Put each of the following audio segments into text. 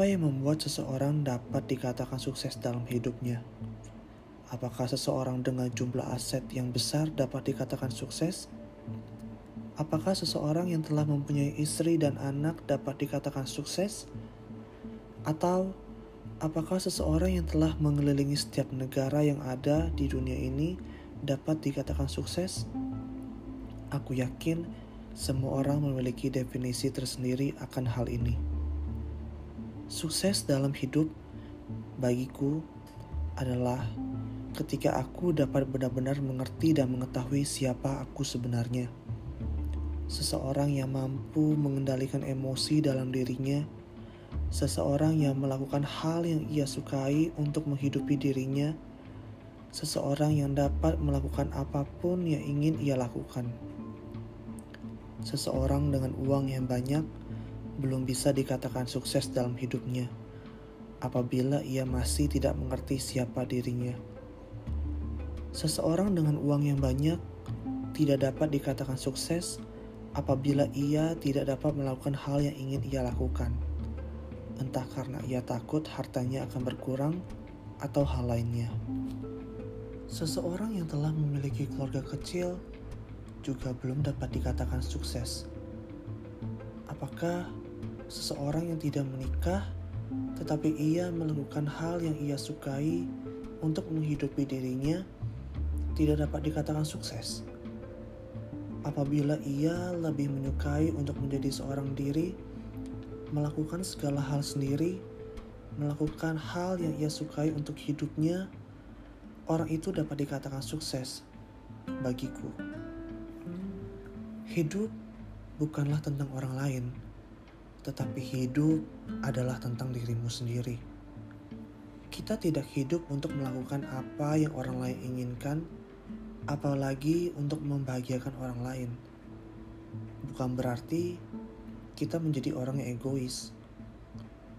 Apa yang membuat seseorang dapat dikatakan sukses dalam hidupnya? Apakah seseorang dengan jumlah aset yang besar dapat dikatakan sukses? Apakah seseorang yang telah mempunyai istri dan anak dapat dikatakan sukses? Atau apakah seseorang yang telah mengelilingi setiap negara yang ada di dunia ini dapat dikatakan sukses? Aku yakin semua orang memiliki definisi tersendiri akan hal ini. Sukses dalam hidup bagiku adalah ketika aku dapat benar-benar mengerti dan mengetahui siapa aku sebenarnya. Seseorang yang mampu mengendalikan emosi dalam dirinya, seseorang yang melakukan hal yang ia sukai untuk menghidupi dirinya, seseorang yang dapat melakukan apa pun yang ingin ia lakukan. Seseorang dengan uang yang banyak belum bisa dikatakan sukses dalam hidupnya apabila ia masih tidak mengerti siapa dirinya. Seseorang dengan uang yang banyak tidak dapat dikatakan sukses apabila ia tidak dapat melakukan hal yang ingin ia lakukan, entah karena ia takut hartanya akan berkurang atau hal lainnya. Seseorang yang telah memiliki keluarga kecil juga belum dapat dikatakan sukses. Apakah seseorang yang tidak menikah, tetapi ia melakukan hal yang ia sukai untuk menghidupi dirinya, tidak dapat dikatakan sukses. Apabila ia lebih menyukai untuk menjadi seorang diri, melakukan segala hal sendiri, melakukan hal yang ia sukai untuk hidupnya, orang itu dapat dikatakan sukses bagiku. Hidup bukanlah tentang orang lain tetapi hidup adalah tentang dirimu sendiri. Kita tidak hidup untuk melakukan apa yang orang lain inginkan, apalagi untuk membahagiakan orang lain. Bukan berarti kita menjadi orang yang egois.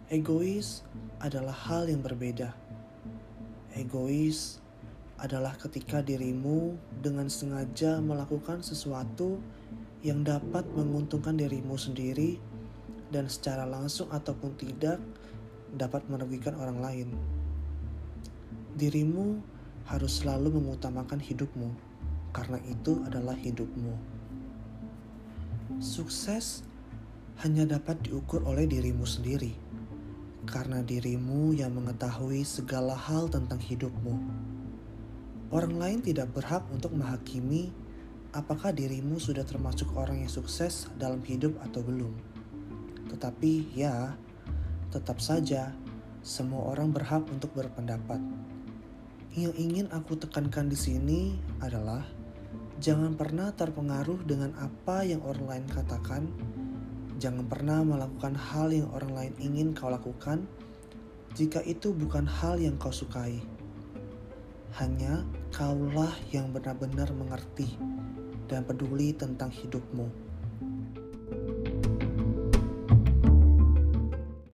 Egois adalah hal yang berbeda. Egois adalah ketika dirimu dengan sengaja melakukan sesuatu yang dapat menguntungkan dirimu sendiri dan secara langsung ataupun tidak dapat merugikan orang lain. Dirimu harus selalu mengutamakan hidupmu, karena itu adalah hidupmu. Sukses hanya dapat diukur oleh dirimu sendiri, karena dirimu yang mengetahui segala hal tentang hidupmu. Orang lain tidak berhak untuk menghakimi apakah dirimu sudah termasuk orang yang sukses dalam hidup atau belum. Tetapi ya, tetap saja semua orang berhak untuk berpendapat. Yang ingin aku tekankan di sini adalah jangan pernah terpengaruh dengan apa yang orang lain katakan. Jangan pernah melakukan hal yang orang lain ingin kau lakukan jika itu bukan hal yang kau sukai. Hanya kaulah yang benar-benar mengerti dan peduli tentang hidupmu.